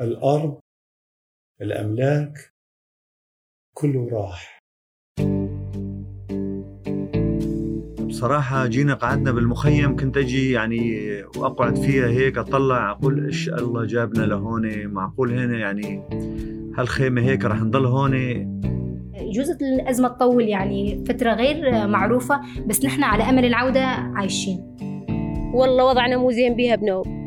الأرض الأملاك كله راح. بصراحة جينا قعدنا بالمخيم كنت أجي يعني وأقعد فيها هيك أطلع أقول إيش الله جابنا لهون؟ معقول هنا يعني هالخيمة هيك رح نضل هون؟ يجوز الأزمة تطول يعني فترة غير معروفة بس نحن على أمل العودة عايشين. والله وضعنا مو زين بيها بنوب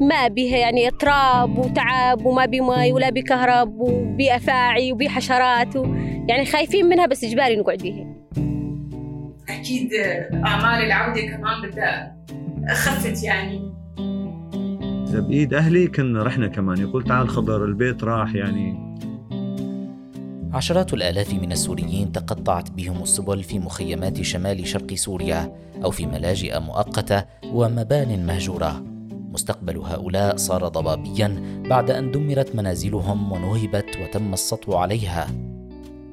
ما بيها يعني تراب وتعب وما بي ماي ولا بي كهرب وبي أفاعي وبي حشرات و... يعني خايفين منها بس إجباري نقعد بيها أكيد أعمال العودة كمان بدها خفت يعني. بإيد أهلي كنا رحنا كمان. يقول تعال خضر البيت راح يعني. عشرات الآلاف من السوريين تقطعت بهم السبل في مخيمات شمال شرق سوريا أو في ملاجئ مؤقتة ومبان مهجورة. مستقبل هؤلاء صار ضبابيا بعد أن دمرت منازلهم ونهبت وتم السطو عليها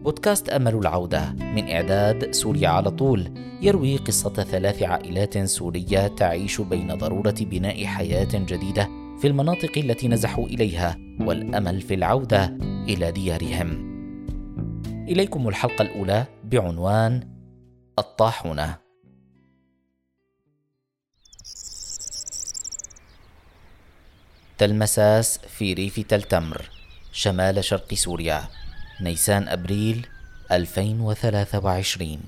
بودكاست أمل العودة من إعداد سوريا على طول يروي قصة ثلاث عائلات سورية تعيش بين ضرورة بناء حياة جديدة في المناطق التي نزحوا إليها والأمل في العودة إلى ديارهم. إليكم الحلقة الأولى بعنوان الطاحونة. تل مساس في ريف تل تمر شمال شرق سوريا نيسان أبريل 2023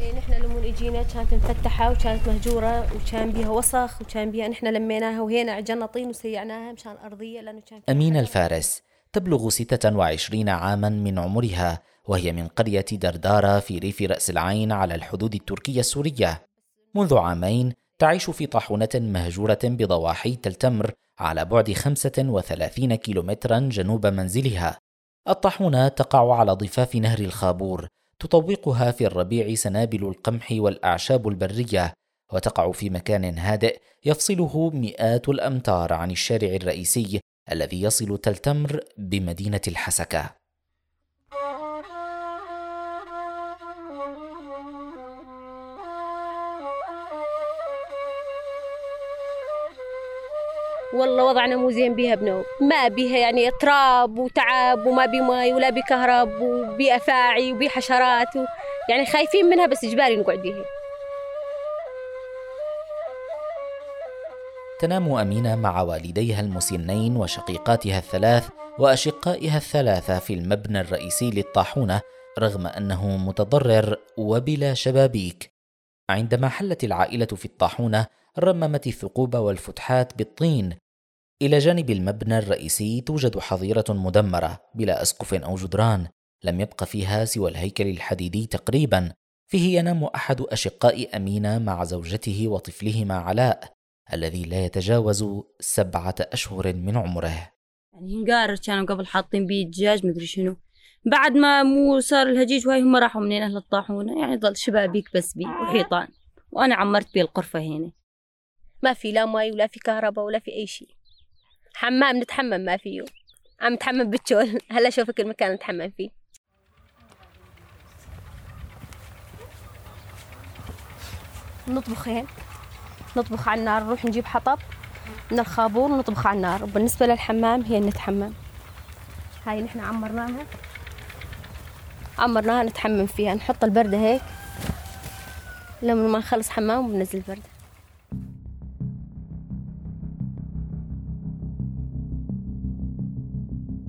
إيه نحن لما اجينا كانت مفتحة وكانت مهجورة وكان بيها وسخ وكان بيها نحن لميناها وهنا عجلنا طين وسيعناها مشان أرضية لأنه كان أمينة الفارس تبلغ 26 عاما من عمرها وهي من قرية دردارة في ريف رأس العين على الحدود التركية السورية منذ عامين تعيش في طاحونة مهجورة بضواحي تلتمر على بعد 35 كيلومترا جنوب منزلها. الطاحونة تقع على ضفاف نهر الخابور، تطوقها في الربيع سنابل القمح والأعشاب البرية، وتقع في مكان هادئ يفصله مئات الأمتار عن الشارع الرئيسي الذي يصل تل تمر بمدينة الحسكة. والله وضعنا مو زين بيها بنوب ما بيها يعني تراب وتعب وما بي ماي ولا بي كهرب وبي أفاعي وبي حشرات و... يعني خايفين منها بس إجباري نقعد بيها. تنام أمينة مع والديها المسنين وشقيقاتها الثلاث وأشقائها الثلاثة في المبنى الرئيسي للطاحونة رغم أنه متضرر وبلا شبابيك. عندما حلت العائلة في الطاحونة رممت الثقوب والفتحات بالطين. إلى جانب المبنى الرئيسي توجد حظيرة مدمرة بلا أسقف أو جدران لم يبق فيها سوى الهيكل الحديدي تقريبا. فيه ينام أحد أشقاء أمينة مع زوجته وطفلهما علاء الذي لا يتجاوز سبعة أشهر من عمره. يعني هنقار كانوا قبل حاطين بيه الدجاج مدري شنو. بعد ما مو صار الهجيج وهاي هم راحوا منين؟ أهل الطاحونة. يعني ظل شبابيك بس بي وحيطان. وأنا عمرت بيه الغرفة هنا. ما في لا ماي ولا في كهرباء ولا في أي شيء. حمام نتحمم ما فيه. عم نتحمم بالشول هلا شوفك المكان نتحمم فيه. نطبخين نطبخ على النار نروح نجيب حطب من الخابور ونطبخ على النار. وبالنسبة للحمام هي نتحمم. هاي نحن عمرناها. عمرناها نتحمم فيها. نحط البردة هيك. لما ما نخلص حمام وبنزل البردة.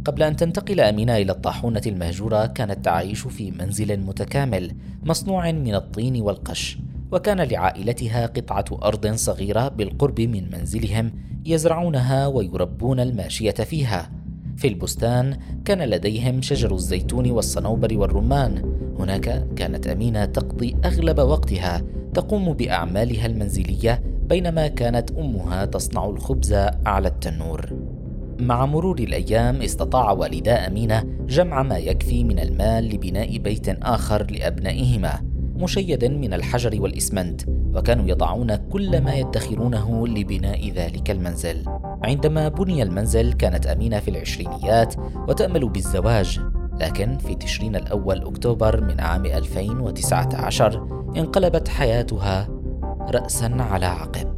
قبل أن تنتقل أمينة إلى الطاحونة المهجورة كانت تعيش في منزل متكامل مصنوع من الطين والقش وكان لعائلتها قطعة أرض صغيرة بالقرب من منزلهم يزرعونها ويربون الماشية فيها. في البستان كان لديهم شجر الزيتون والصنوبر والرمان. هناك كانت أمينة تقضي أغلب وقتها تقوم بأعمالها المنزلية بينما كانت أمها تصنع الخبز على التنور. مع مرور الأيام استطاع والدا أمينة جمع ما يكفي من المال لبناء بيت آخر لأبنائهما مشيد من الحجر والإسمنت وكانوا يضعون كل ما يدخرونه لبناء ذلك المنزل. عندما بني المنزل كانت أمينة في العشرينيات وتأمل بالزواج لكن في تشرين الأول أكتوبر من عام 2019 انقلبت حياتها رأسا على عقب.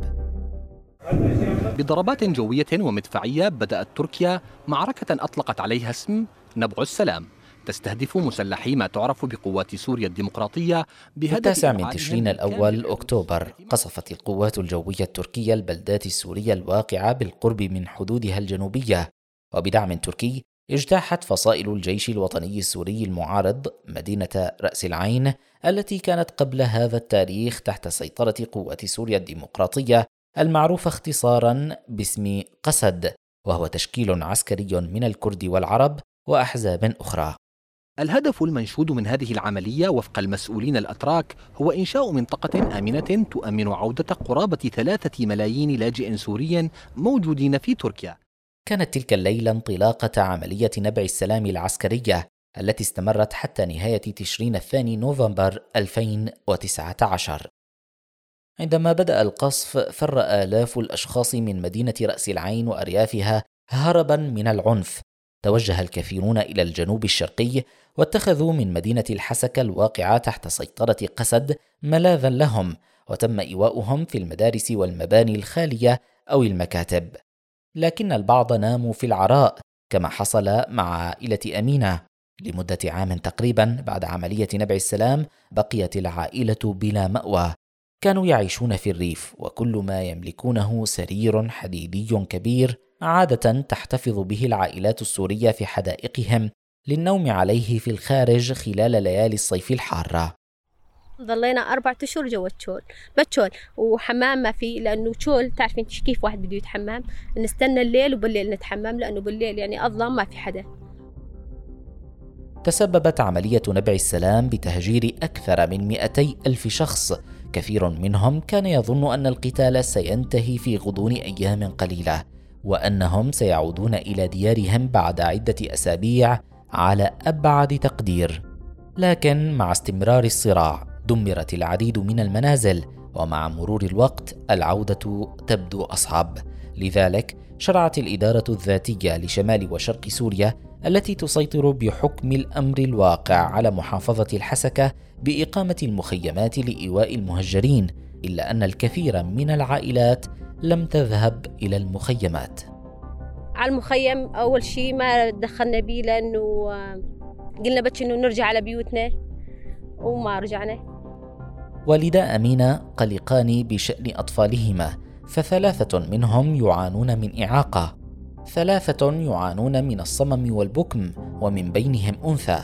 بضربات جوية ومدفعية بدأت تركيا معركة أطلقت عليها اسم نبع السلام. تستهدف مسلحي ما تعرف بقوات سوريا الديمقراطية بهدف التاسع من تشرين الأول أكتوبر. قصفت القوات الجوية التركية البلدات السورية الواقعة بالقرب من حدودها الجنوبية. وبدعم تركي اجتاحت فصائل الجيش الوطني السوري المعارض مدينة رأس العين التي كانت قبل هذا التاريخ تحت سيطرة قوات سوريا الديمقراطية المعروفة اختصارا باسم قسد وهو تشكيل عسكري من الكرد والعرب وأحزاب أخرى. الهدف المنشود من هذه العملية وفق المسؤولين الأتراك هو إنشاء منطقة آمنة تؤمن عودة قرابة ثلاثة ملايين لاجئ سوري موجودين في تركيا. كانت تلك الليلة انطلاقة عملية نبع السلام العسكرية التي استمرت حتى نهاية تشرين الثاني نوفمبر 2019 عندما بدأ القصف فر آلاف الأشخاص من مدينة رأس العين وأريافها هربا من العنف. توجه الكثيرون إلى الجنوب الشرقي واتخذوا من مدينة الحسكة الواقعة تحت سيطرة قسد ملاذا لهم وتم إيواؤهم في المدارس والمباني الخالية أو المكاتب. لكن البعض ناموا في العراء كما حصل مع عائلة أمينة. لمدة عام تقريبا بعد عملية نبع السلام بقيت العائلة بلا مأوى. كانوا يعيشون في الريف وكل ما يملكونه سرير حديدي كبير عادة تحتفظ به العائلات السورية في حدائقهم للنوم عليه في الخارج خلال ليالي الصيف الحارة. ظلينا أربعة أشهر جوا تشول بتشول وحمام ما في لأنه تشول تعرفين كيف واحد بده يتحمم نستنى الليل وبالليل نتحمم لأنه بالليل يعني أظلم ما في حدا. تسببت عملية نبع السلام بتهجير أكثر من 200 ألف شخص كثير منهم كان يظن أن القتال سينتهي في غضون أيام قليلة وأنهم سيعودون إلى ديارهم بعد عدة أسابيع على أبعد تقدير. لكن مع استمرار الصراع دمرت العديد من المنازل ومع مرور الوقت العودة تبدو أصعب. لذلك شرعت الإدارة الذاتية لشمال وشرق سوريا التي تسيطر بحكم الأمر الواقع على محافظة الحسكة بإقامة المخيمات لإيواء المهجرين إلا أن الكثير من العائلات لم تذهب إلى المخيمات. على المخيم أول شيء ما دخلنا به لأنه قلنا بس إنه نرجع على بيوتنا وما رجعنا. والدا أمينة قلقان بشأن أطفالهما فثلاثة منهم يعانون من إعاقة. ثلاثة يعانون من الصمم والبكم ومن بينهم أنثى.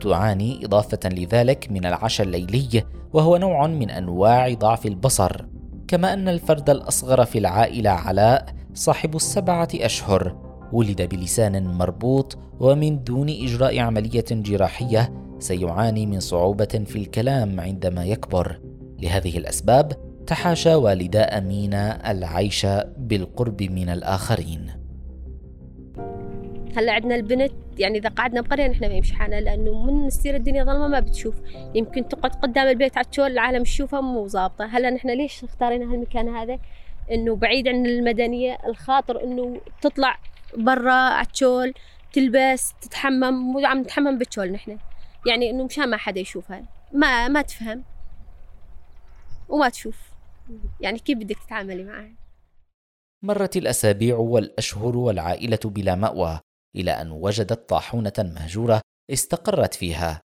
تعاني إضافة لذلك من العشاء الليلي وهو نوع من أنواع ضعف البصر. كما أن الفرد الأصغر في العائلة علاء صاحب السبعة أشهر. ولد بلسان مربوط ومن دون إجراء عملية جراحية سيعاني من صعوبة في الكلام عندما يكبر. لهذه الأسباب تحاشى والدا أمينة العيش بالقرب من الآخرين. هلا عندنا البنت يعني إذا قعدنا بقرية نحن ما يمشي حالنا لأنه من تصير الدنيا ظلمة ما بتشوف. يمكن تقعد قدام البيت على الشول العالم تشوفها مو ظابطة. هلا نحن ليش اختارينا هالمكان هذا؟ إنه بعيد عن المدنية الخاطر إنه تطلع برا على الشول تلبس تتحمم مو عم نتحمم بالشول نحن. يعني إنه مشان ما حدا يشوفها. ما ما تفهم. وما تشوف. يعني كيف بدك تتعاملي معها؟ مرت الأسابيع والأشهر والعائلة بلا مأوى. إلى أن وجدت طاحونة مهجورة استقرت فيها.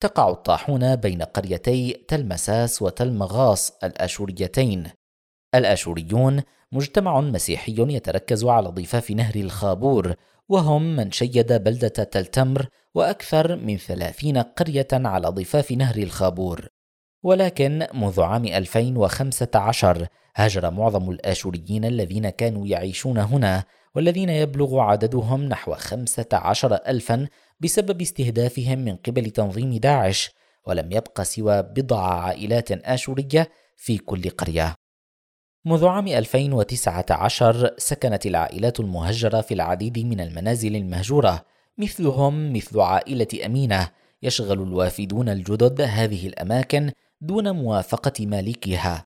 تقع الطاحونة بين قريتي تلمساس وتلمغاص الآشوريتين. الآشوريون مجتمع مسيحي يتركز على ضفاف نهر الخابور وهم من شيد بلدة تلتمر وأكثر من ثلاثين قرية على ضفاف نهر الخابور. ولكن منذ عام 2015 هاجر معظم الآشوريين الذين كانوا يعيشون هنا والذين يبلغ عددهم نحو خمسة عشر ألفا بسبب استهدافهم من قبل تنظيم داعش ولم يبق سوى بضع عائلات آشورية في كل قرية. منذ عام 2019 سكنت العائلات المهجرة في العديد من المنازل المهجورة مثلهم مثل عائلة أمينة يشغل الوافدون الجدد هذه الأماكن دون موافقة مالكها.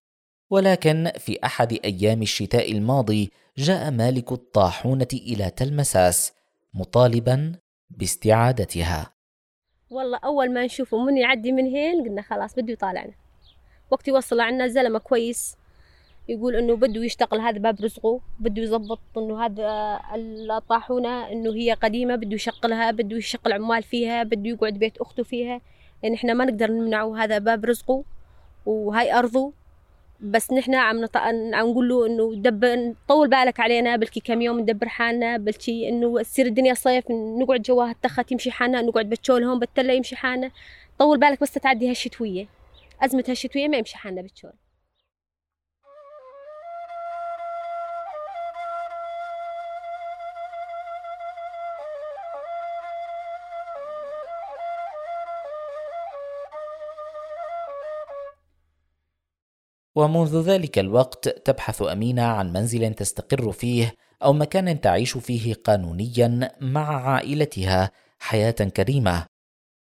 ولكن في أحد أيام الشتاء الماضي جاء مالك الطاحونة إلى تلمساس مطالبا باستعادتها. والله أول ما نشوفه من يعدي من هين قلنا خلاص بده يطالعنا. وقت يوصل عنا زلمة كويس يقول إنه بده يشتغل هذا باب رزقه بده يظبط إنه هذا الطاحونة إنه هي قديمة بده يشغلها بده يشغل عمال فيها بده يقعد بيت أخته فيها. يعني إحنا ما نقدر نمنعه هذا باب رزقه وهاي أرضه بس نحن عم نط... عم نقول له إنه دب طول بالك علينا بلكي كم يوم ندبر حالنا بلكي إنه تصير الدنيا صيف نقعد جواها التخت يمشي حالنا نقعد بتشول هون بالتلة يمشي حالنا. طول بالك بس تعدي هالشتوية. أزمة هالشتوية ما يمشي حالنا بتشول ومنذ ذلك الوقت تبحث أمينة عن منزل تستقر فيه أو مكان تعيش فيه قانونيا مع عائلتها حياة كريمة.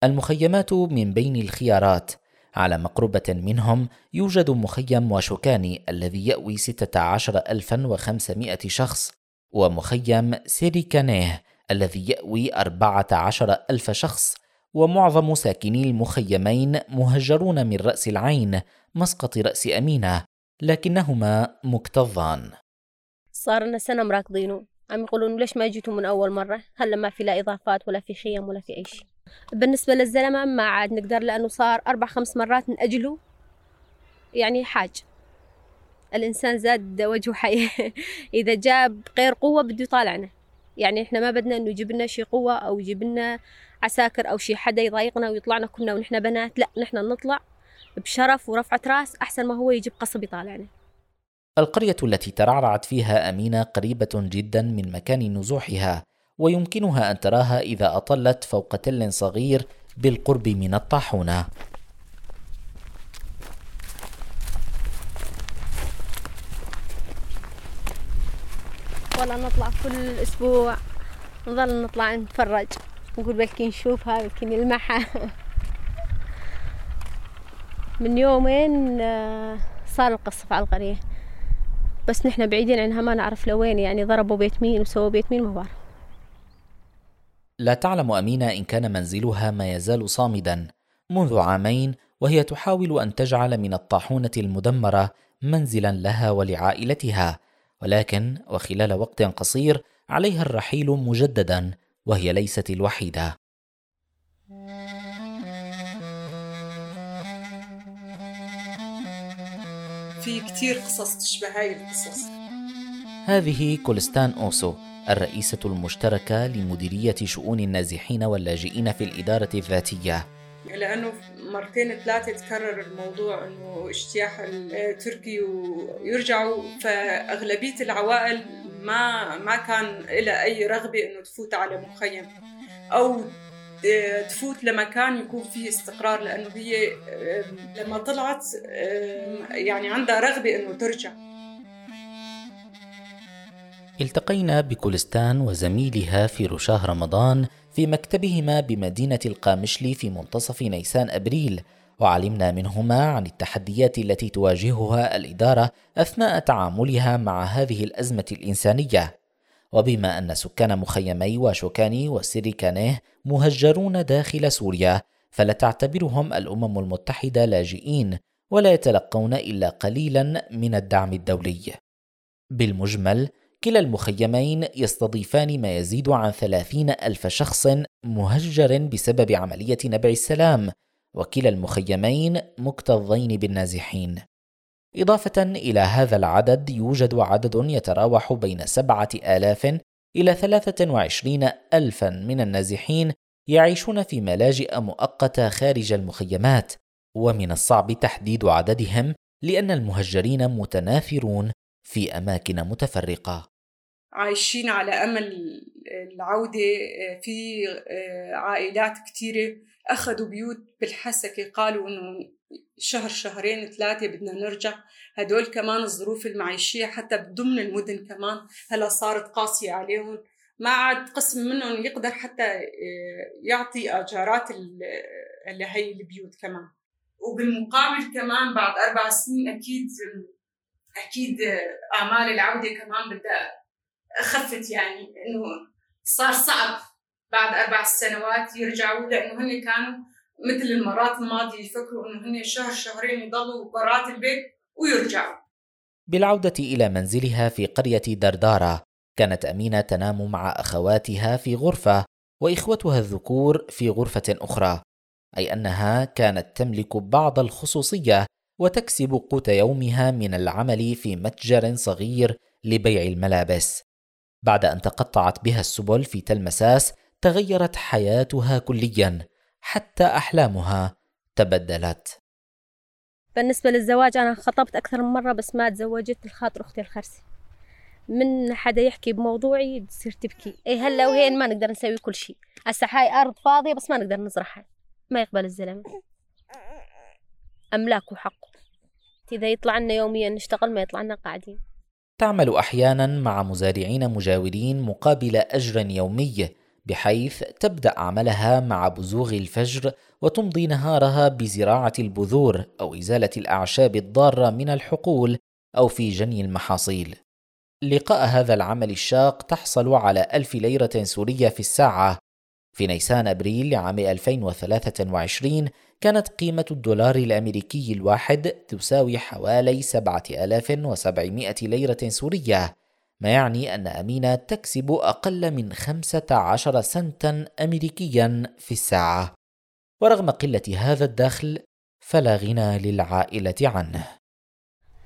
المخيمات من بين الخيارات، على مقربة منهم يوجد مخيم وشوكاني الذي يأوي 16500 شخص، ومخيم سيريكانيه الذي يأوي 14000 شخص، ومعظم ساكني المخيمين مهجرون من رأس العين مسقط رأس أمينة لكنهما مكتظان. صار لنا سنة مراكضينه. عم يقولون ليش ما جيتوا من أول مرة؟ هلا ما في لا إضافات ولا في خيم ولا في أي شيء. بالنسبة للزلمة ما عاد نقدر لأنه صار أربع خمس مرات من أجله يعني حاج. الإنسان زاد وجهه حي. إذا جاب غير قوة بده يطالعنا. يعني إحنا ما بدنا إنه يجيب لنا شي قوة أو يجيب لنا عساكر أو شي حدا يضايقنا ويطلعنا كلنا ونحن بنات لا نحن نطلع بشرف ورفعة راس أحسن ما هو يجيب قصب يطالعنا. القرية التي ترعرعت فيها أمينة قريبة جدا من مكان نزوحها ويمكنها أن تراها إذا أطلت فوق تل صغير بالقرب من الطاحونة. والله نطلع كل أسبوع نظل نطلع نتفرج. نقول بلكي نشوفها بلكي نلمحها. من يومين آه، صار القصف على القرية. بس نحن بعيدين عنها ما نعرف لوين يعني ضربوا بيت مين وسووا بيت مين ما بعرف. لا تعلم أمينة إن كان منزلها ما يزال صامدا. منذ عامين وهي تحاول أن تجعل من الطاحونة المدمرة منزلا لها ولعائلتها. ولكن وخلال وقت قصير عليها الرحيل مجددا. وهي ليست الوحيدة. في كتير قصص تشبه هاي القصص. هذه كولستان أوسو الرئيسة المشتركة لمديرية شؤون النازحين واللاجئين في الإدارة الذاتية. لأنه مرتين ثلاثة تكرر الموضوع أنه اجتياح التركي ويرجعوا فأغلبية العوائل ما ما كان لها أي رغبة أنه تفوت على مخيم أو تفوت لمكان يكون فيه استقرار لأنه هي لما طلعت يعني عندها رغبة إنه ترجع. التقينا بكولستان وزميلها في رشاه رمضان في مكتبهما بمدينة القامشلي في منتصف نيسان أبريل وعلمنا منهما عن التحديات التي تواجهها الإدارة أثناء تعاملها مع هذه الأزمة الإنسانية. وبما أن سكان مخيمي وشوكاني وسيريكانيه مهجرون داخل سوريا فلا تعتبرهم الأمم المتحدة لاجئين ولا يتلقون إلا قليلا من الدعم الدولي. بالمجمل كلا المخيمين يستضيفان ما يزيد عن ثلاثين ألف شخص مهجر بسبب عملية نبع السلام وكلا المخيمين مكتظين بالنازحين. إضافة إلى هذا العدد يوجد عدد يتراوح بين سبعة آلاف إلى ثلاثة وعشرين ألفا من النازحين يعيشون في ملاجئ مؤقتة خارج المخيمات. ومن الصعب تحديد عددهم لأن المهجرين متناثرون في أماكن متفرقة. عايشين على أمل العودة في عائلات كثيرة أخذوا بيوت بالحسكة قالوا إنه شهر شهرين ثلاثة بدنا نرجع. هدول كمان الظروف المعيشية حتى ضمن المدن كمان هلا صارت قاسية عليهم. ما عاد قسم منهم يقدر حتى آه، يعطي أجارات لهي البيوت كمان. وبالمقابل كمان بعد أربع سنين أكيد أكيد اعمال العودة كمان بدها خفت يعني إنه صار صعب بعد أربع سنوات يرجعوا لأنه هن كانوا مثل المرات الماضية يفكروا إنه هن شهر شهرين يضلوا برات البيت ويرجعوا. بالعودة إلى منزلها في قرية دردارة كانت أمينة تنام مع أخواتها في غرفة وإخوتها الذكور في غرفة أخرى أي أنها كانت تملك بعض الخصوصية وتكسب قوت يومها من العمل في متجر صغير لبيع الملابس. بعد أن تقطعت بها السبل في تلمساس تغيرت حياتها كليا حتى أحلامها تبدلت. بالنسبة للزواج أنا خطبت أكثر من مرة بس ما تزوجت الخاطر أختي الخرسي. من حدا يحكي بموضوعي تصير تبكي. اي هلا وهين ما نقدر نسوي كل شيء. هسه هاي أرض فاضية بس ما نقدر نزرعها. ما يقبل الزلمة. أملاك وحقه إذا يطلع لنا يوميا نشتغل ما يطلع لنا قاعدين. تعمل أحيانا مع مزارعين مجاورين مقابل أجر يومي بحيث تبدأ عملها مع بزوغ الفجر وتمضي نهارها بزراعة البذور أو إزالة الأعشاب الضارة من الحقول أو في جني المحاصيل. لقاء هذا العمل الشاق تحصل على ألف ليرة سورية في الساعة في نيسان أبريل لعام 2023 كانت قيمة الدولار الأمريكي الواحد تساوي حوالي 7700 ليرة سورية ما يعني أن أمينة تكسب أقل من 15 سنتا أمريكيا في الساعة. ورغم قلة هذا الدخل فلا غنى للعائلة عنه.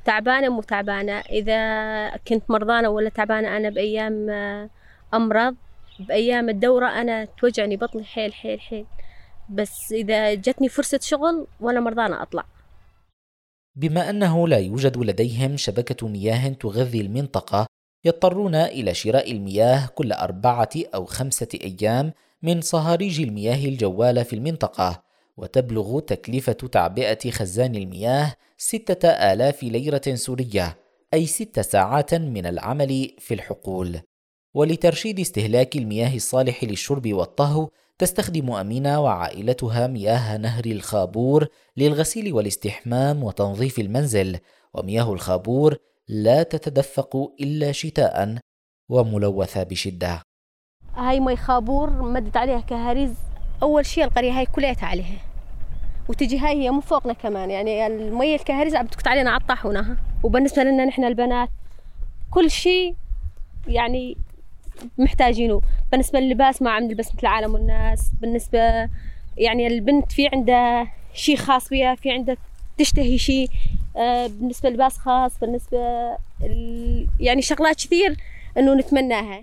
تعبانة مو تعبانة؟ إذا كنت مرضانة ولا تعبانة أنا بأيام أمرض بأيام الدورة أنا توجعني بطني حيل حيل حيل. بس إذا جتني فرصة شغل ولا مرضانة أطلع. بما أنه لا يوجد لديهم شبكة مياه تغذي المنطقة يضطرون إلى شراء المياه كل أربعة أو خمسة أيام من صهاريج المياه الجوالة في المنطقة وتبلغ تكلفة تعبئة خزان المياه ستة آلاف ليرة سورية أي ست ساعات من العمل في الحقول. ولترشيد استهلاك المياه الصالح للشرب والطهو تستخدم أمينة وعائلتها مياه نهر الخابور للغسيل والاستحمام وتنظيف المنزل ومياه الخابور لا تتدفق إلا شتاء وملوثة بشدة. هاي مي خابور مدت عليها كهاريز أول شيء القرية هاي كلها عليها. وتجي هاي هي من فوقنا كمان يعني المية الكهاريز عم تكت علينا على الطاحونة. وبالنسبة لنا نحن البنات كل شيء يعني محتاجينه. بالنسبة للباس ما عم نلبس مثل العالم والناس. بالنسبة يعني البنت في عندها شيء خاص بها في عندها تشتهي شيء آه، بالنسبة لباس خاص بالنسبة يعني شغلات كثير إنه نتمناها.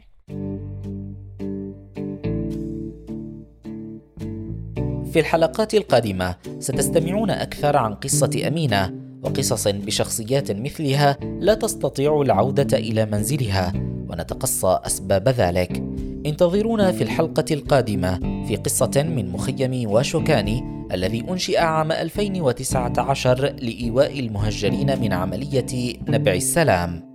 في الحلقات القادمة ستستمعون أكثر عن قصة أمينة وقصص بشخصيات مثلها لا تستطيع العودة إلى منزلها. ونتقصى أسباب ذلك انتظرونا في الحلقة القادمة في قصة من مخيم واشوكاني الذي أنشئ عام 2019 لإيواء المهجرين من عملية نبع السلام.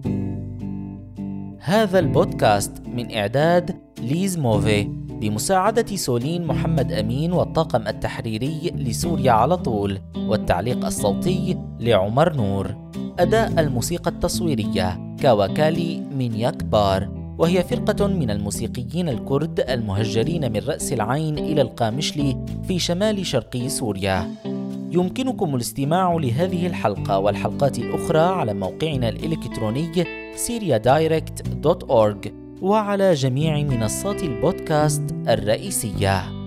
هذا البودكاست من إعداد ليز موفي بمساعدة سولين محمد أمين والطاقم التحريري لسوريا على طول والتعليق الصوتي لعمر نور أداء الموسيقى التصويرية كاواكالي من يكبار وهي فرقة من الموسيقيين الكرد المهجرين من رأس العين إلى القامشلي في شمال شرقي سوريا. يمكنكم الاستماع لهذه الحلقة والحلقات الأخرى على موقعنا الإلكتروني syriadirect.org وعلى جميع منصات البودكاست الرئيسية